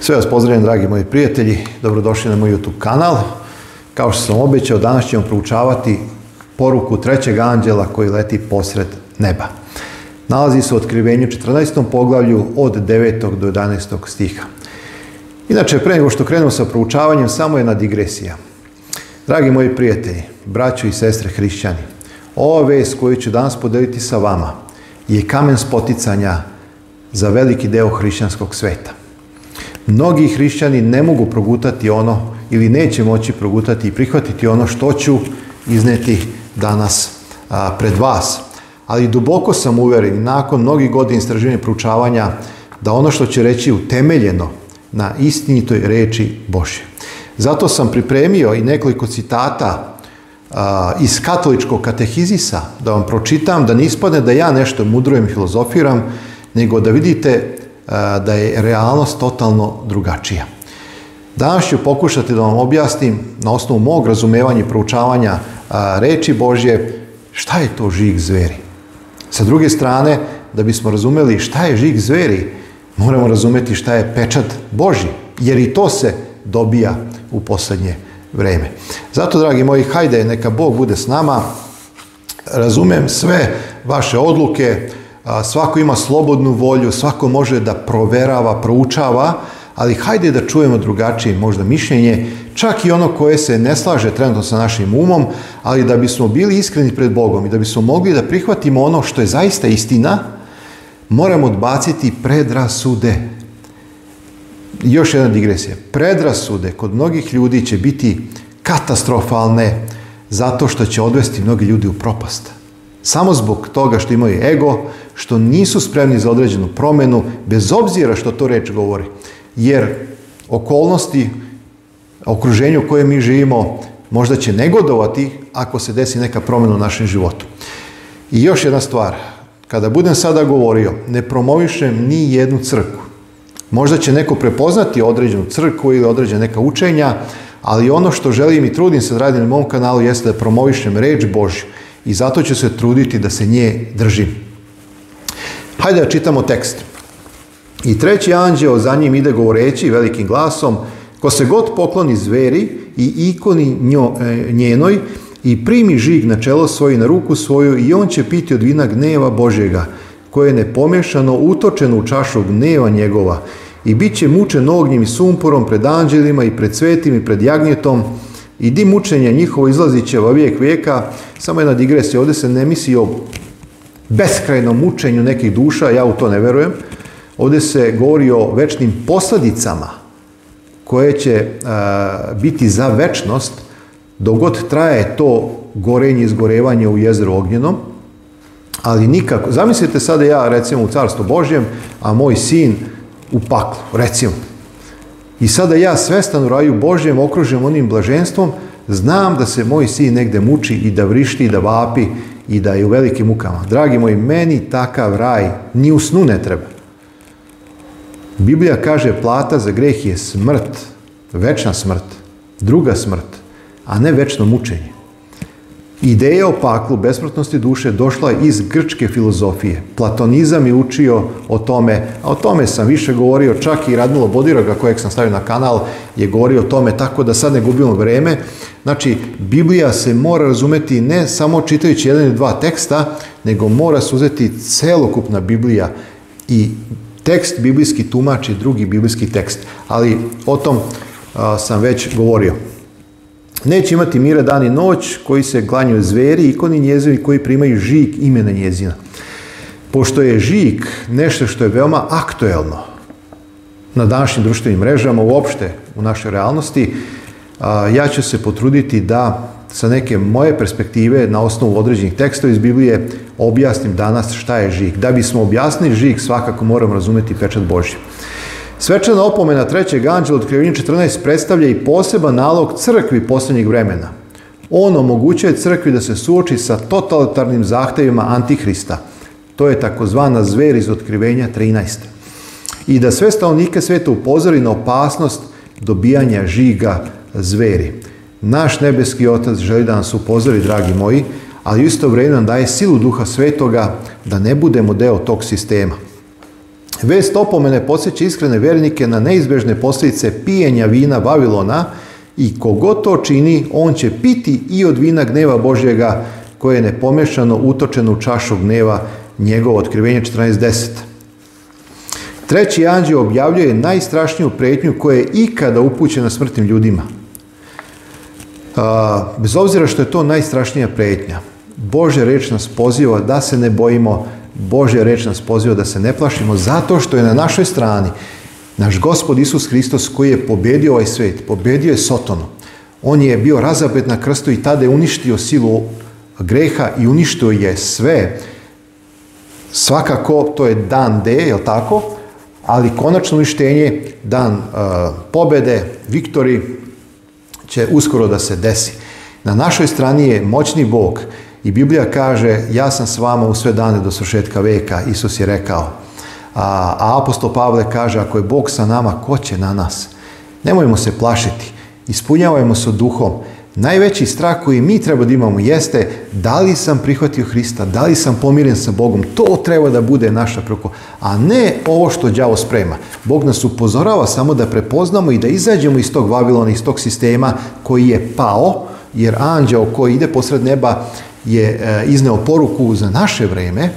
Sve vas pozdravljam, dragi moji prijatelji. Dobrodošli na moj YouTube kanal. Kao što sam obećao, danas ćemo proučavati poruku trećeg anđela koji leti posred neba. Nalazi se u otkrivenju 14. poglavlju od 9. do 11. stiha. Inače, pre nego što krenemo sa proučavanjem, samo jedna digresija. Dragi moji prijatelji, braćo i sestre hrišćani, ova vez koju ću danas podeliti sa vama je kamen spoticanja za veliki deo hrišćanskog sveta mnogi hrišćani ne mogu progutati ono ili neće moći progutati i prihvatiti ono što ću izneti danas pred vas. Ali duboko sam uvjeren, nakon mnogih godina istraživanja i proučavanja, da ono što će reći utemeljeno na istinitoj reči Bože. Zato sam pripremio i nekoliko citata iz katoličkog katehizisa da vam pročitam, da ne ispadne da ja nešto mudrujem, filozofiram, nego da vidite da je realnost totalno drugačija. Danas ću pokušati da vam objasnim na osnovu mog razumevanja i proučavanja reči Božje šta je to žig zveri. Sa druge strane, da bismo razumeli šta je žig zveri, moramo razumeti šta je pečat Božji, jer i to se dobija u posljednje vreme. Zato, dragi moji, hajde, neka Bog bude s nama. Razumem sve vaše odluke, svako ima slobodnu volju, svako može da proverava, proučava, ali hajde da čujemo drugačije možda mišljenje, čak i ono koje se ne slaže trenutno sa našim umom, ali da bismo bili iskreni pred Bogom i da bismo mogli da prihvatimo ono što je zaista istina, moramo odbaciti predrasude. Još jedna digresija. Predrasude kod mnogih ljudi će biti katastrofalne zato što će odvesti mnogi ljudi u propast. Samo zbog toga što imaju ego, što nisu spremni za određenu promjenu, bez obzira što to reč govori. Jer okolnosti, okruženje u kojem mi živimo, možda će negodovati ako se desi neka promjena u našem životu. I još jedna stvar, kada budem sada govorio, ne promovišem ni jednu crkvu. Možda će neko prepoznati određenu crkvu ili određena neka učenja, ali ono što želim i trudim se da radim na mom kanalu jeste da promovišem reč Božju i zato ću se truditi da se nje drži. Hajde da čitamo tekst. I treći anđeo za njim ide govoreći velikim glasom, ko se god pokloni zveri i ikoni njo, e, njenoj i primi žig na čelo svoju i na ruku svoju i on će piti od vina gneva Božjega, koje je nepomješano utočeno u čašu gneva njegova i bit će mučen ognjem i sumporom pred anđelima i pred svetim i pred jagnjetom, i di mučenje njihovo izlazit će va vijek vijeka. Samo jedna digresija, ovdje se ne misli o beskrajnom mučenju nekih duša, ja u to ne verujem. Ovdje se govori o večnim posljedicama koje će e, biti za večnost dogod traje to gorenje, i izgorevanje u jezeru ognjenom, ali nikako. Zamislite sada ja recimo u Carstvu Božjem, a moj sin u paklu, recimo. I sada ja svestan u raju Božjem, okružen onim blaženstvom, znam da se moj sin negde muči i da vrišti i da vapi i da je u velikim mukama. Dragi moji, meni takav raj ni u snu ne treba. Biblija kaže plata za greh je smrt, večna smrt, druga smrt, a ne večno mučenje. Ideja o paklu besmrtnosti duše došla je iz grčke filozofije. Platonizam je učio o tome, a o tome sam više govorio, čak i Radmilo Bodiroga kojeg sam stavio na kanal je govorio o tome, tako da sad ne gubimo vreme. Znači, Biblija se mora razumeti ne samo čitajući jedan ili dva teksta, nego mora se uzeti celokupna Biblija i tekst biblijski tumači drugi biblijski tekst. Ali o tom sam već govorio. Neće imati mira dan i noć koji se glanjuje zveri, ikoni njezini koji primaju žig imena njezina. Pošto je žig nešto što je veoma aktuelno na današnjim društvenim mrežama, uopšte u našoj realnosti, ja ću se potruditi da sa neke moje perspektive na osnovu određenih tekstova iz Biblije objasnim danas šta je žig. Da bismo objasnili žig svakako moramo razumjeti pečat Božji. Svečana opomena trećeg anđela od krivine 14 predstavlja i poseban nalog crkvi posljednjeg vremena. On omogućuje crkvi da se suoči sa totalitarnim zahtjevima Antihrista. To je takozvana zver iz otkrivenja 13. I da sve stanovnike sveta upozori na opasnost dobijanja žiga zveri. Naš nebeski otac želi da nas upozori, dragi moji, ali isto vrijeme nam daje silu duha svetoga da ne budemo deo tog sistema. Vest opomene posjeća iskrene vjernike na neizbježne posljedice pijenja vina Vavilona i kogo to čini, on će piti i od vina gneva Božjega koje je nepomešano utočeno u čašu gneva njegovo otkrivenje 14.10. Treći anđeo objavljuje najstrašniju pretnju koja je ikada upućena smrtnim ljudima. bez obzira što je to najstrašnija pretnja, Bože reč nas poziva da se ne bojimo Božja reč nas poziva da se ne plašimo zato što je na našoj strani naš gospod Isus Hristos koji je pobjedio ovaj svet, pobjedio je Sotonu. On je bio razapet na krstu i tada je uništio silu greha i uništio je sve. Svakako to je dan D, je tako? Ali konačno uništenje, dan uh, pobjede, viktori će uskoro da se desi. Na našoj strani je moćni Bog i Biblija kaže, ja sam s vama u sve dane do svršetka veka, Isus je rekao. A, apostol Pavle kaže, ako je Bog sa nama, ko će na nas? Nemojmo se plašiti, ispunjavajmo se duhom. Najveći strah koji mi treba da imamo jeste da li sam prihvatio Hrista, da li sam pomiren sa Bogom. To treba da bude naša proko, a ne ovo što đavo sprema. Bog nas upozorava samo da prepoznamo i da izađemo iz tog Vavilona, iz tog sistema koji je pao, jer anđeo koji ide posred neba je e, izneo poruku za naše vrijeme,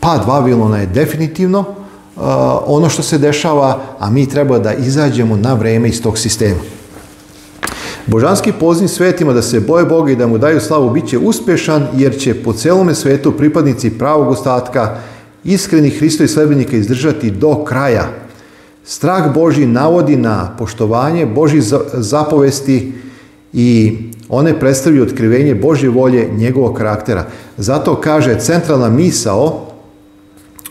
pad Vavilona je definitivno e, ono što se dešava, a mi treba da izađemo na vrijeme iz tog sistema. Božanski poziv svetima da se boje Boga i da mu daju slavu bit će uspješan jer će po celome svetu pripadnici pravog ostatka iskrenih Hristo i sledbenika izdržati do kraja. Strah Boži navodi na poštovanje Boži zapovesti i one predstavljaju otkrivenje Božje volje njegovog karaktera. Zato kaže centralna misao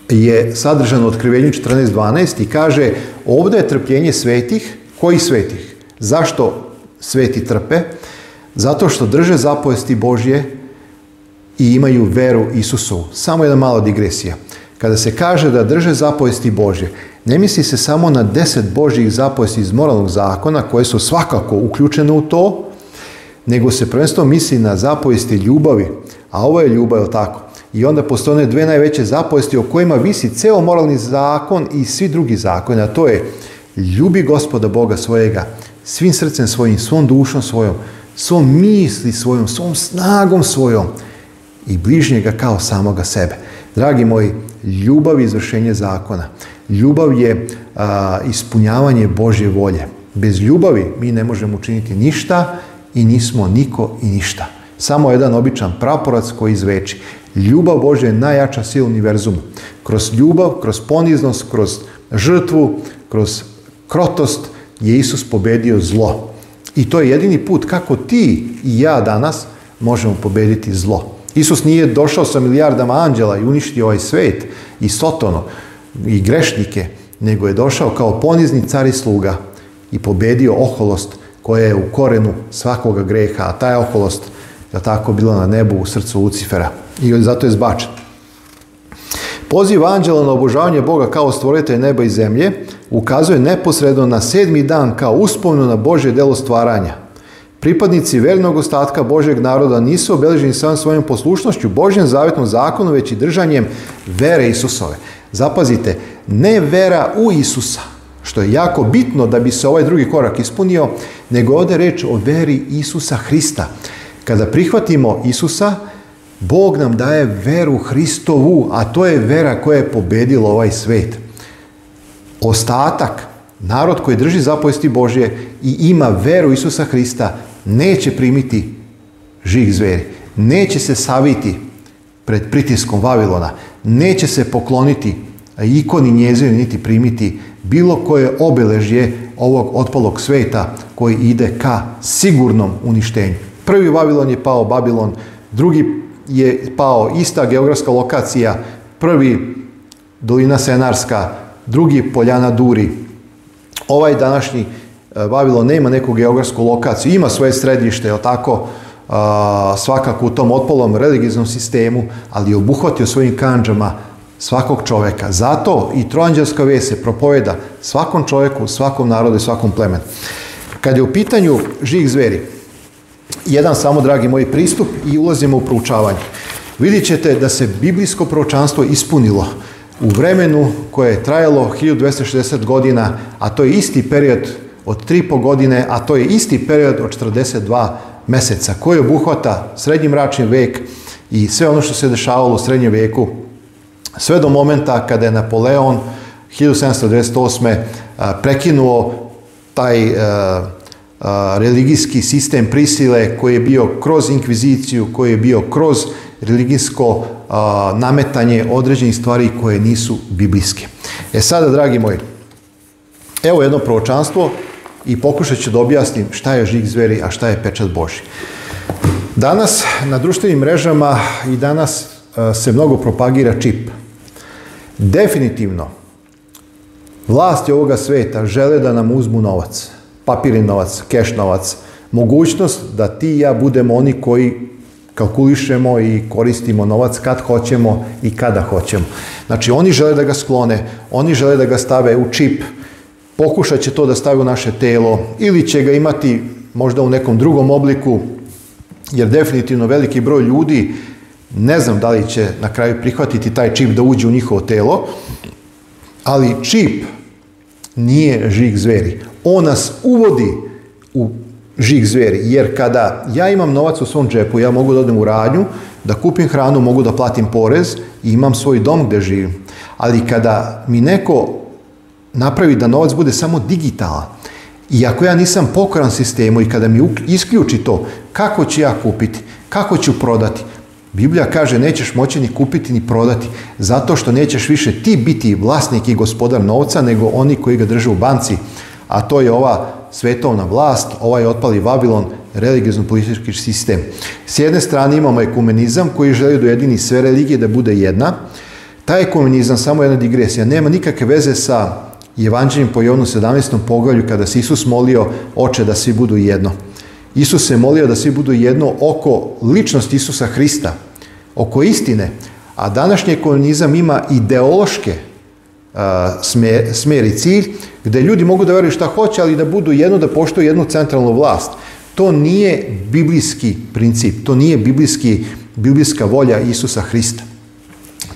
je sadržana u otkrivenju 14.12 i kaže ovdje je trpljenje svetih. Koji svetih? Zašto sveti trpe? Zato što drže zapovesti Božje i imaju veru Isusu. Samo jedna mala digresija. Kada se kaže da drže zapovesti Božje, ne misli se samo na deset Božjih zapovesti iz moralnog zakona koje su svakako uključene u to, nego se prvenstveno misli na zapovijesti ljubavi, a ovo je ljubav, je tako? I onda postoje dve najveće zapovijesti o kojima visi ceo moralni zakon i svi drugi zakoni, a to je ljubi gospoda Boga svojega, svim srcem svojim, svom dušom svojom, svom misli svojom, svom snagom svojom i bližnjega kao samoga sebe. Dragi moji, ljubav je izvršenje zakona. Ljubav je ispunjavanje Božje volje. Bez ljubavi mi ne možemo učiniti ništa i nismo niko i ništa. Samo jedan običan praporac koji izveči. Ljubav Bože je najjača sila univerzuma. Kroz ljubav, kroz poniznost, kroz žrtvu, kroz krotost je Isus pobedio zlo. I to je jedini put kako ti i ja danas možemo pobediti zlo. Isus nije došao sa milijardama anđela i uništio ovaj svet i sotono i grešnike, nego je došao kao ponizni car i sluga i pobedio oholost koja je u korenu svakoga greha, a ta je okolost, da tako, bila na nebu u srcu Lucifera. I zato je zbačen. Poziv anđela na obožavanje Boga kao stvoritelj neba i zemlje ukazuje neposredno na sedmi dan kao uspomenu na Božje delo stvaranja. Pripadnici vernog ostatka Božjeg naroda nisu obeleženi sam svojom poslušnošću Božjem zavetnom zakonu, već i držanjem vere Isusove. Zapazite, ne vera u Isusa, što je jako bitno da bi se ovaj drugi korak ispunio, nego ovdje reč o veri Isusa Hrista. Kada prihvatimo Isusa, Bog nam daje veru Hristovu, a to je vera koja je pobedila ovaj svet. Ostatak, narod koji drži zapovesti Božje i ima veru Isusa Hrista, neće primiti žih zveri, neće se saviti pred pritiskom Vavilona, neće se pokloniti ikoni njezini niti primiti bilo koje obeležje ovog otpalog sveta koji ide ka sigurnom uništenju. Prvi Babilon je pao Babilon, drugi je pao ista geografska lokacija, prvi dolina Senarska, drugi Poljana Duri. Ovaj današnji Babilon e, nema neku geografsku lokaciju, ima svoje središte, jel tako, svakako u tom otpolom religijskom sistemu, ali je obuhvatio svojim kanđama svakog čovjeka. Zato i troanđelska vijest se propoveda svakom čovjeku, svakom narodu i svakom plemenu. Kad je u pitanju živih zveri, jedan samo, dragi moj pristup i ulazimo u proučavanje. Vidjet ćete da se biblijsko proučanstvo ispunilo u vremenu koje je trajalo 1260 godina, a to je isti period od 3,5 godine, a to je isti period od 42 mjeseca koji obuhvata srednji mračni vijek i sve ono što se dešavalo u srednjem vijeku sve do momenta kada je Napoleon 1798. prekinuo taj religijski sistem prisile koji je bio kroz inkviziciju, koji je bio kroz religijsko nametanje određenih stvari koje nisu biblijske. E sada, dragi moji, evo jedno proročanstvo i pokušat ću da objasnim šta je žig zveri, a šta je pečat Boži. Danas na društvenim mrežama i danas se mnogo propagira čip. Definitivno, vlasti ovoga svijeta žele da nam uzmu novac, papirni novac, keš novac, mogućnost da ti i ja budemo oni koji kalkulišemo i koristimo novac kad hoćemo i kada hoćemo. Znači, oni žele da ga sklone, oni žele da ga stave u čip, pokušat će to da stave u naše telo ili će ga imati možda u nekom drugom obliku, jer definitivno veliki broj ljudi ne znam da li će na kraju prihvatiti taj čip da uđe u njihovo telo, ali čip nije žig zveri. On nas uvodi u žig zveri, jer kada ja imam novac u svom džepu, ja mogu da odem u radnju, da kupim hranu, mogu da platim porez i imam svoj dom gdje živim. Ali kada mi neko napravi da novac bude samo digitalan, i ako ja nisam pokoran sistemu i kada mi isključi to, kako ću ja kupiti, kako ću prodati, Biblija kaže nećeš moći ni kupiti ni prodati, zato što nećeš više ti biti vlasnik i gospodar novca, nego oni koji ga drže u banci. A to je ova svetovna vlast, ovaj otpali Babilon religiozno-politički sistem. S jedne strane imamo ekumenizam koji želi dojedini sve religije da bude jedna. Taj ekumenizam, samo jedna digresija, nema nikakve veze sa evanđeljem po Jovnu 17. poglavlju kada se Isus molio oče da svi budu jedno. Isus se molio da svi budu jedno oko ličnosti Isusa Hrista, oko istine, a današnji komunizam ima ideološke smjer, i cilj gdje ljudi mogu da veruju šta hoće, ali da budu jedno, da poštuju jednu centralnu vlast. To nije biblijski princip, to nije biblijska volja Isusa Hrista.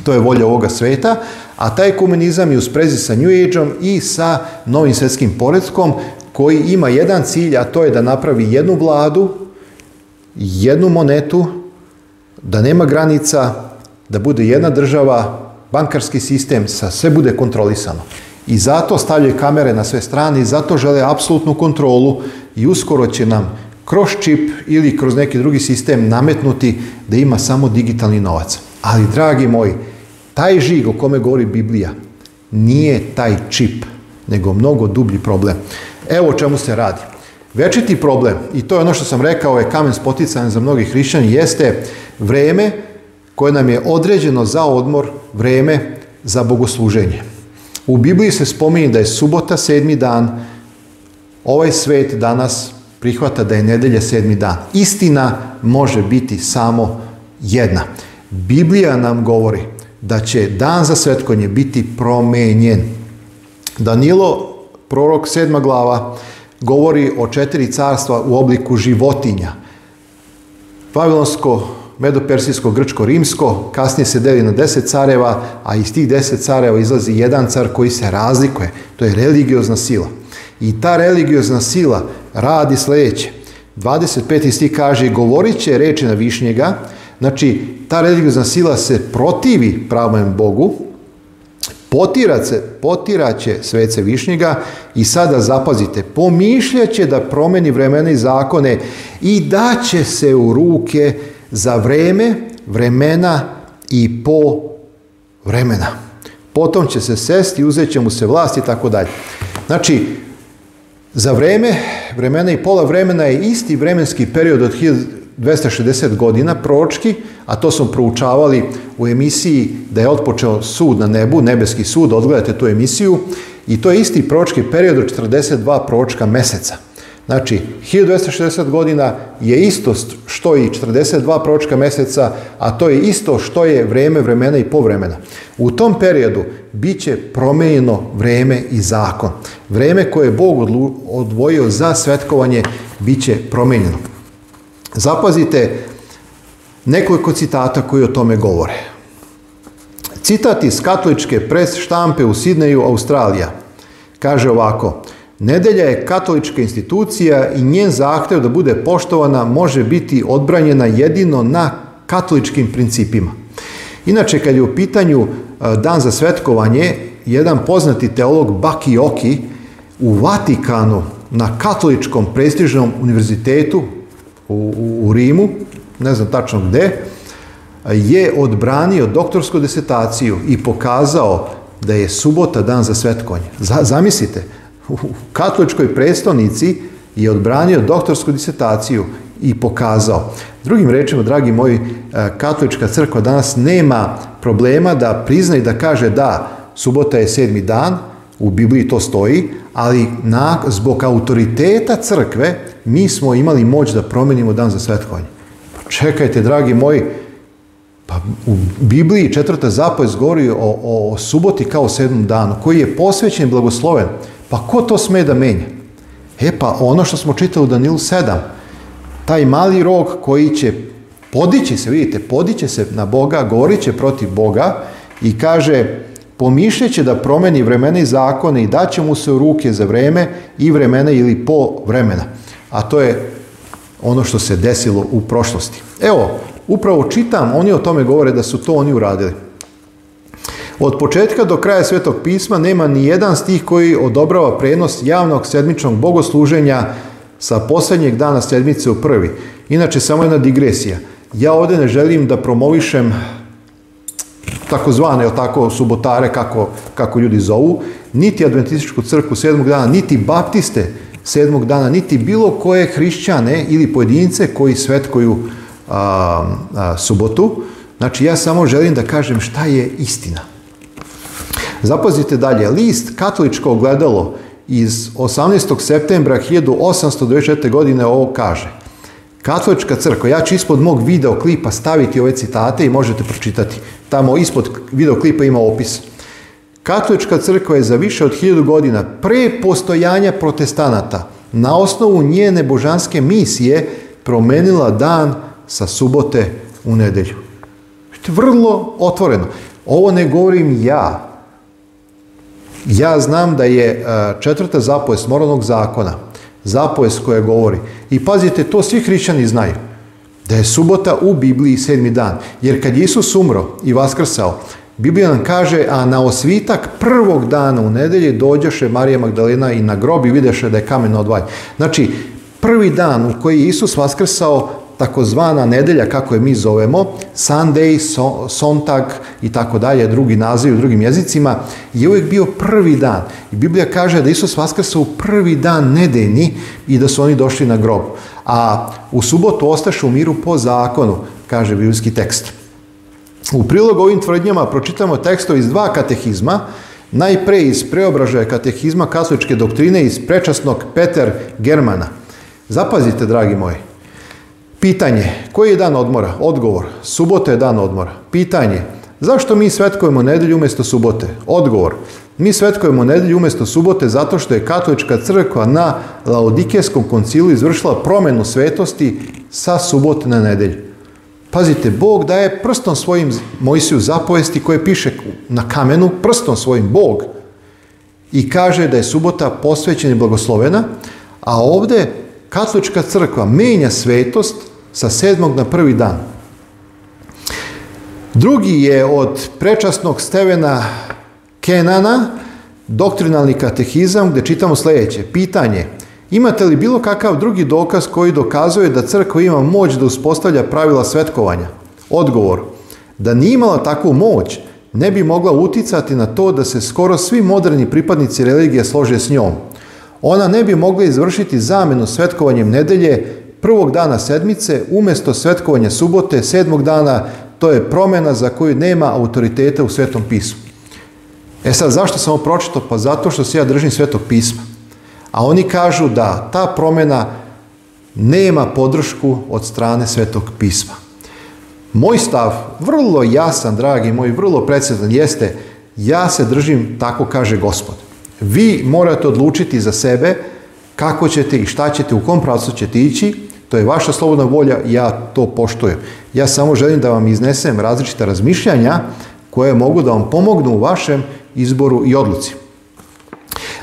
To je volja ovoga sveta, a taj komunizam je u sprezi sa New age i sa novim svjetskim poretkom koji ima jedan cilj, a to je da napravi jednu vladu, jednu monetu, da nema granica, da bude jedna država, bankarski sistem, sa sve bude kontrolisano. I zato stavljaju kamere na sve strane i zato žele apsolutnu kontrolu i uskoro će nam kroz čip ili kroz neki drugi sistem nametnuti da ima samo digitalni novac. Ali, dragi moji, taj žig o kome govori Biblija nije taj čip, nego mnogo dublji problem. Evo o čemu se radi. Večiti problem, i to je ono što sam rekao, je kamen spotican za mnogi hrišćani, jeste vreme koje nam je određeno za odmor, vreme za bogosluženje. U Bibliji se spominje da je subota sedmi dan, ovaj svet danas prihvata da je nedelja sedmi dan. Istina može biti samo jedna. Biblija nam govori da će dan za svetkonje biti promenjen. Danilo Prorok sedma glava govori o četiri carstva u obliku životinja. Vavilonsko, medopersijsko, grčko, rimsko, kasnije se deli na deset careva, a iz tih deset careva izlazi jedan car koji se razlikuje. To je religiozna sila. I ta religiozna sila radi sljedeće. 25. stih kaže, govorit će reči na višnjega, znači ta religiozna sila se protivi pravom Bogu, Potirat se, će svece Višnjega i sada zapazite, pomišljat će da promeni vremena i zakone i da će se u ruke za vreme, vremena i po vremena. Potom će se sesti, uzet će mu se vlast i tako dalje. Znači, za vreme, vremena i pola vremena je isti vremenski period od 260 godina proročki, a to smo proučavali u emisiji da je otpočeo sud na nebu, nebeski sud, odgledajte tu emisiju, i to je isti proročki period od 42 proročka meseca. Znači, 1260 godina je isto što i 42 proročka mjeseca, a to je isto što je vrijeme, vremena i povremena. U tom periodu bit će promijenjeno vrijeme i zakon. Vrijeme koje je Bog odvojio za svetkovanje bit će promijenjeno. Zapazite nekoliko citata koji o tome govore. Citat iz katoličke pres štampe u Sidneju, Australija. Kaže ovako, Nedelja je katolička institucija i njen zahtjev da bude poštovana može biti odbranjena jedino na katoličkim principima. Inače, kad je u pitanju e, dan za svetkovanje, jedan poznati teolog Baki Oki u Vatikanu na katoličkom prestižnom univerzitetu u, Rimu, ne znam tačno gdje je odbranio doktorsku disertaciju i pokazao da je subota dan za svetkonje. Zamislite, u katoličkoj predstavnici je odbranio doktorsku disertaciju i pokazao. Drugim rečima, dragi moji, e, katolička crkva danas nema problema da prizna i da kaže da, subota je sedmi dan, u Bibliji to stoji, ali na, zbog autoriteta crkve mi smo imali moć da promijenimo dan za svetkovanje. Pa čekajte, dragi moji, pa u Bibliji četvrta zapovest govori o, o, suboti kao sedmom danu, koji je posvećen i blagosloven. Pa ko to sme da menja? E pa ono što smo čitali u Danilu 7, taj mali rog koji će podići se, vidite, podiće se na Boga, govorit će protiv Boga i kaže pomišljeće da promeni vremena i zakone i daće mu se u ruke za vreme i vremena ili po vremena a to je ono što se desilo u prošlosti. Evo, upravo čitam, oni o tome govore da su to oni uradili. Od početka do kraja Svetog pisma nema ni jedan stih koji odobrava prenos javnog sedmičnog bogosluženja sa posljednjeg dana sedmice u prvi. Inače, samo jedna digresija. Ja ovdje ne želim da promovišem takozvane tako subotare kako, kako ljudi zovu, niti adventističku crkvu sedmog dana, niti baptiste, sedmog dana, niti bilo koje hrišćane ili pojedince koji svetkuju a, subotu. Znači ja samo želim da kažem šta je istina. Zapazite dalje, list katoličko ogledalo iz 18. septembra 1824. godine ovo kaže. Katolička crkva, ja ću ispod mog videoklipa staviti ove citate i možete pročitati. Tamo ispod videoklipa ima opis. Katolička crkva je za više od hiljadu godina pre postojanja protestanata na osnovu njene božanske misije promenila dan sa subote u nedelju. Vrlo otvoreno. Ovo ne govorim ja. Ja znam da je e, četvrta zapovest moralnog zakona, zapovest koja govori. I pazite, to svi hrišćani znaju. Da je subota u Bibliji sedmi dan. Jer kad Isus umro i vaskrsao, Biblija nam kaže, a na osvitak prvog dana u nedelji dođeše Marija Magdalena i na grob i videše da je kamen odvaljen. Znači, prvi dan u koji je Isus vaskrsao, takozvana nedelja, kako je mi zovemo, Sunday, Sontag i tako dalje, drugi naziv u drugim jezicima, je uvijek bio prvi dan. I Biblija kaže da Isus vaskrsao u prvi dan nedeljni i da su oni došli na grob. A u subotu ostaše u miru po zakonu, kaže biblijski tekst. U prilog ovim tvrdnjama pročitamo teksto iz dva katehizma, najpre iz preobražaja katehizma katoličke doktrine iz prečasnog Peter Germana. Zapazite, dragi moji, Pitanje, koji je dan odmora? Odgovor, subota je dan odmora. Pitanje, zašto mi svetkujemo nedelju umjesto subote? Odgovor, mi svetkujemo nedelju umjesto subote zato što je katolička crkva na Laodikeskom koncilu izvršila promjenu svetosti sa subote na nedelju. Pazite, Bog daje prstom svojim Mojsiju zapovesti koje piše na kamenu, prstom svojim Bog. I kaže da je subota posvećena i blagoslovena, a ovdje katolička crkva menja svetost sa sedmog na prvi dan. Drugi je od prečasnog stevena Kenana, doktrinalni katehizam, gdje čitamo sljedeće. Pitanje – Imate li bilo kakav drugi dokaz koji dokazuje da crkva ima moć da uspostavlja pravila svetkovanja? Odgovor. Da nije imala takvu moć, ne bi mogla uticati na to da se skoro svi moderni pripadnici religije slože s njom. Ona ne bi mogla izvršiti zamenu svetkovanjem nedelje prvog dana sedmice umjesto svetkovanja subote sedmog dana, to je promjena za koju nema autoriteta u svetom pismu. E sad, zašto sam ovo pročito? Pa zato što se ja držim svetog pisma. A oni kažu da ta promjena nema podršku od strane Svetog pisma. Moj stav, vrlo jasan, dragi moji, vrlo precizan, jeste ja se držim, tako kaže gospod. Vi morate odlučiti za sebe kako ćete i šta ćete, u kom pravcu ćete ići. To je vaša slobodna volja, ja to poštujem. Ja samo želim da vam iznesem različita razmišljanja koje mogu da vam pomognu u vašem izboru i odluci.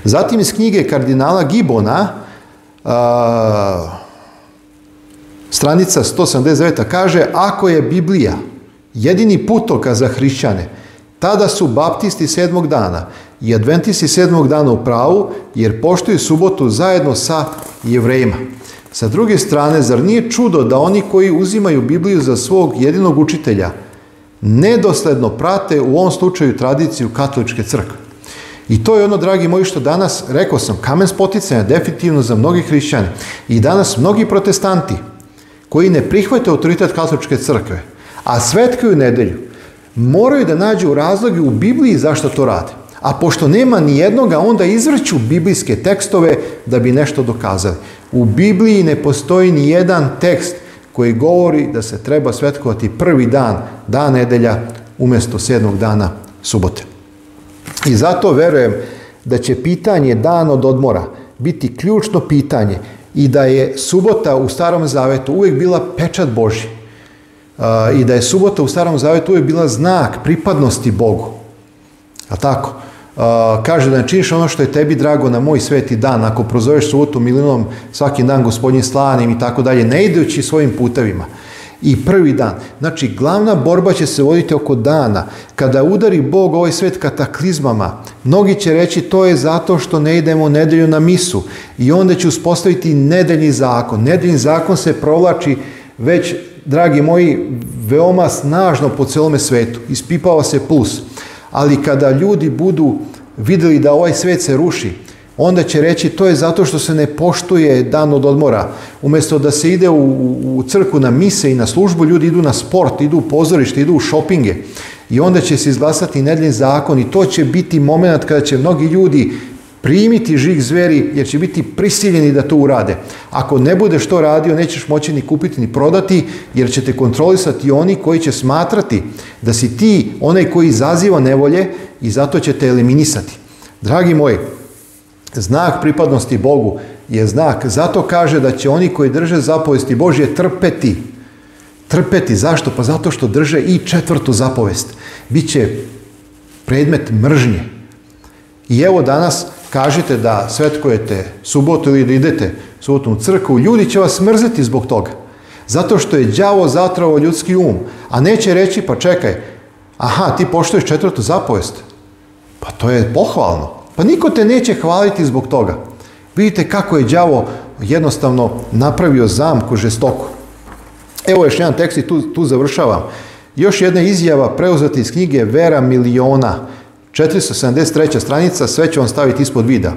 Zatim iz knjige kardinala Gibona, stranica 179. kaže, ako je Biblija jedini putoka za hrišćane, tada su baptisti sedmog dana i adventisti sedmog dana u pravu, jer poštuju subotu zajedno sa jevrejima. Sa druge strane, zar nije čudo da oni koji uzimaju Bibliju za svog jedinog učitelja, nedosledno prate u ovom slučaju tradiciju katoličke crkve? I to je ono, dragi moji, što danas, rekao sam, kamen spoticanja definitivno za mnogi hrišćani. I danas mnogi protestanti koji ne prihvate autoritet katoličke crkve, a svetkaju nedelju, moraju da nađu razloge u Bibliji zašto to rade. A pošto nema ni jednoga, onda izvrću biblijske tekstove da bi nešto dokazali. U Bibliji ne postoji ni jedan tekst koji govori da se treba svetkovati prvi dan, dan nedelja, umjesto sedmog dana subote. I zato verujem da će pitanje dan od odmora biti ključno pitanje i da je subota u Starom Zavetu uvijek bila pečat Boži. I da je subota u Starom Zavetu uvijek bila znak pripadnosti Bogu. A tako? Kaže da činiš ono što je tebi drago na moj sveti dan. Ako prozoveš subotu milinom, svaki dan gospodin slanim i tako dalje, ne idući svojim putevima i prvi dan. Znači, glavna borba će se voditi oko dana. Kada udari Bog ovaj svet kataklizmama, mnogi će reći to je zato što ne idemo u nedelju na misu. I onda će uspostaviti nedeljni zakon. Nedeljni zakon se provlači već, dragi moji, veoma snažno po celome svetu. Ispipava se plus. Ali kada ljudi budu vidjeli da ovaj svet se ruši, onda će reći to je zato što se ne poštuje dan od odmora. Umjesto da se ide u, u crku na mise i na službu, ljudi idu na sport, idu u pozorište, idu u šopinge. I onda će se izglasati nedljen zakon i to će biti moment kada će mnogi ljudi primiti žig zveri jer će biti prisiljeni da to urade. Ako ne budeš to radio, nećeš moći ni kupiti ni prodati jer će te kontrolisati oni koji će smatrati da si ti onaj koji izaziva nevolje i zato će te eliminisati. Dragi moji, Znak pripadnosti Bogu je znak. Zato kaže da će oni koji drže zapovesti Božje trpeti. Trpeti. Zašto? Pa zato što drže i četvrtu zapovest. Biće predmet mržnje. I evo danas kažete da svetkujete subotu ili idete subotu u crkvu, ljudi će vas mrziti zbog toga. Zato što je đavo zatrao ljudski um. A neće reći, pa čekaj, aha, ti poštuješ četvrtu zapovest. Pa to je pohvalno. Pa niko te neće hvaliti zbog toga. Vidite kako je đavo jednostavno napravio zamku žestoku. Evo još jedan tekst i tu, tu završavam. Još jedna izjava preuzeta iz knjige Vera miliona. 473. stranica, sve ću vam staviti ispod vida.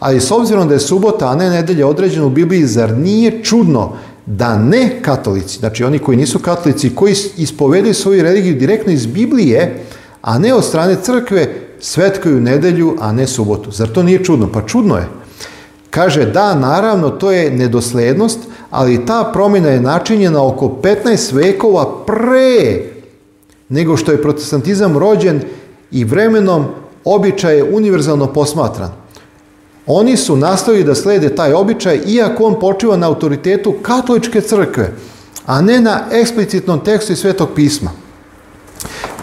Ali s obzirom da je subota, a ne nedelja određena u Bibliji, zar nije čudno da ne katolici, znači oni koji nisu katolici, koji ispovedaju svoju religiju direktno iz Biblije, a ne od strane crkve, svetkuju nedelju, a ne subotu. Zar to nije čudno? Pa čudno je. Kaže, da, naravno, to je nedoslednost, ali ta promjena je načinjena oko 15 vekova pre nego što je protestantizam rođen i vremenom običaj je univerzalno posmatran. Oni su nastavili da slede taj običaj, iako on počiva na autoritetu katoličke crkve, a ne na eksplicitnom tekstu i svetog pisma.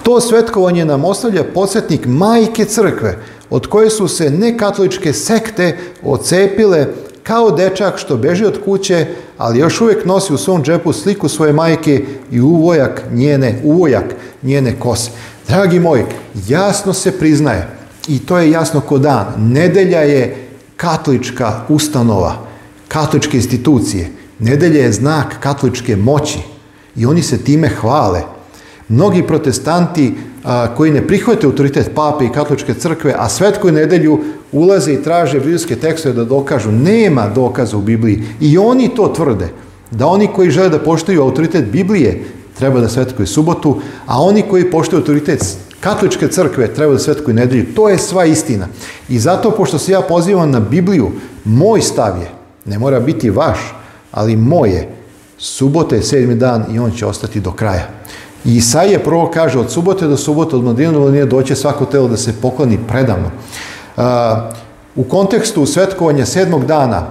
To svetkovanje nam ostavlja podsjetnik majke crkve, od koje su se nekatoličke sekte ocepile kao dečak što beži od kuće, ali još uvijek nosi u svom džepu sliku svoje majke i uvojak njene, uvojak njene kose. Dragi moji, jasno se priznaje, i to je jasno ko dan, nedelja je katolička ustanova, katoličke institucije. Nedelja je znak katoličke moći i oni se time hvale. Mnogi protestanti koji ne prihvate autoritet pape i katoličke crkve, a svetku nedelju ulaze i traže biblijske tekstove da dokažu, nema dokaza u Bibliji. I oni to tvrde, da oni koji žele da poštuju autoritet Biblije, treba da svetkuje subotu, a oni koji poštuju autoritet katoličke crkve treba da svetkuju nedelju. To je sva istina. I zato, pošto se ja pozivam na Bibliju, moj stav je, ne mora biti vaš, ali moje je, subota je sedmi dan i on će ostati do kraja. I Isaije prvo kaže od subote do subote, od mladine do doće svako telo da se pokloni predavno. u kontekstu svetkovanja sedmog dana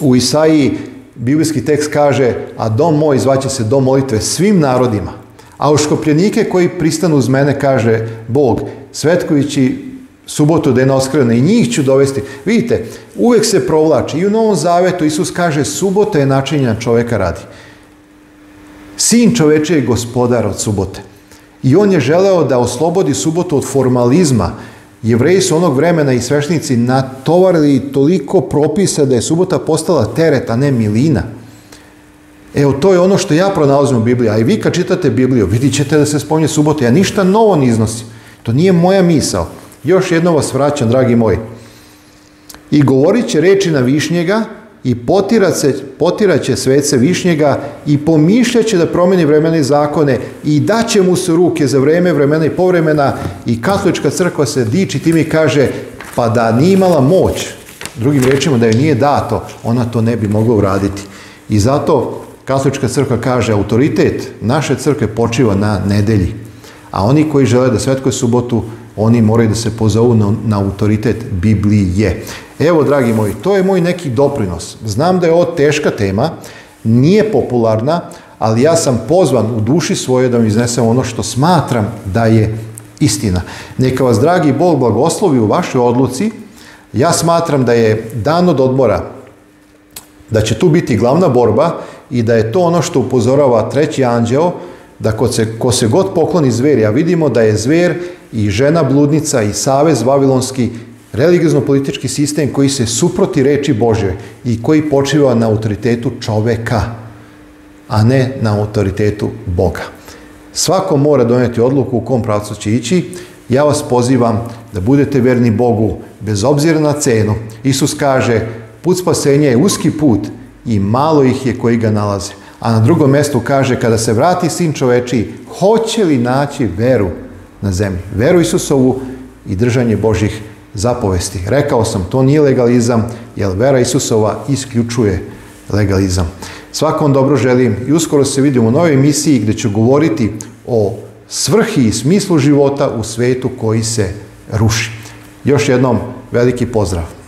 u Isaiji biblijski tekst kaže a dom moj zvaće se dom molitve svim narodima. A uškopljenike koji pristanu uz mene, kaže Bog, svetkovići subotu da je oskrene i njih ću dovesti. Vidite, uvijek se provlači i u Novom Zavetu Isus kaže subota je načinjena čovjeka radi. Sin čoveče je gospodar od subote. I on je želeo da oslobodi subotu od formalizma. Jevreji su onog vremena i svešnici natovarili toliko propisa da je subota postala teret, a ne milina. Evo, to je ono što ja pronalazim u Bibliji, a i vi kad čitate Bibliju, vidit ćete da se spominje subota. Ja ništa novo ne iznosim. To nije moja misao. Još jedno vas vraćam, dragi moji. I govorit će reči na višnjega, i potirat, će svece Višnjega i pomišljat će da promeni vremene zakone i daće mu se ruke za vreme, vremena i povremena i katolička crkva se diči tim i kaže pa da nije imala moć, drugim rečima da joj nije dato, ona to ne bi mogla uraditi. I zato katolička crkva kaže autoritet naše crkve počiva na nedelji. A oni koji žele da svetkoj subotu, oni moraju da se pozovu na, na autoritet Biblije. Evo, dragi moji, to je moj neki doprinos. Znam da je ovo teška tema, nije popularna, ali ja sam pozvan u duši svoje da vam iznesem ono što smatram da je istina. Neka vas, dragi Bog, blagoslovi u vašoj odluci. Ja smatram da je dan od odmora, da će tu biti glavna borba i da je to ono što upozorava treći anđeo, da ko se, ko se god pokloni zveri, a vidimo da je zver i žena bludnica i savez vavilonski religiozno-politički sistem koji se suproti reči Bože i koji počiva na autoritetu čoveka, a ne na autoritetu Boga. Svako mora donijeti odluku u kom pravcu će ići. Ja vas pozivam da budete verni Bogu bez obzira na cenu. Isus kaže, put spasenja je uski put i malo ih je koji ga nalaze. A na drugom mjestu kaže, kada se vrati sin čoveči, hoće li naći veru na zemlji? Veru Isusovu i držanje Božih zapovesti. Rekao sam, to nije legalizam, jer vera Isusova isključuje legalizam. Svakom dobro želim i uskoro se vidimo u novoj emisiji gdje ću govoriti o svrhi i smislu života u svetu koji se ruši. Još jednom veliki pozdrav!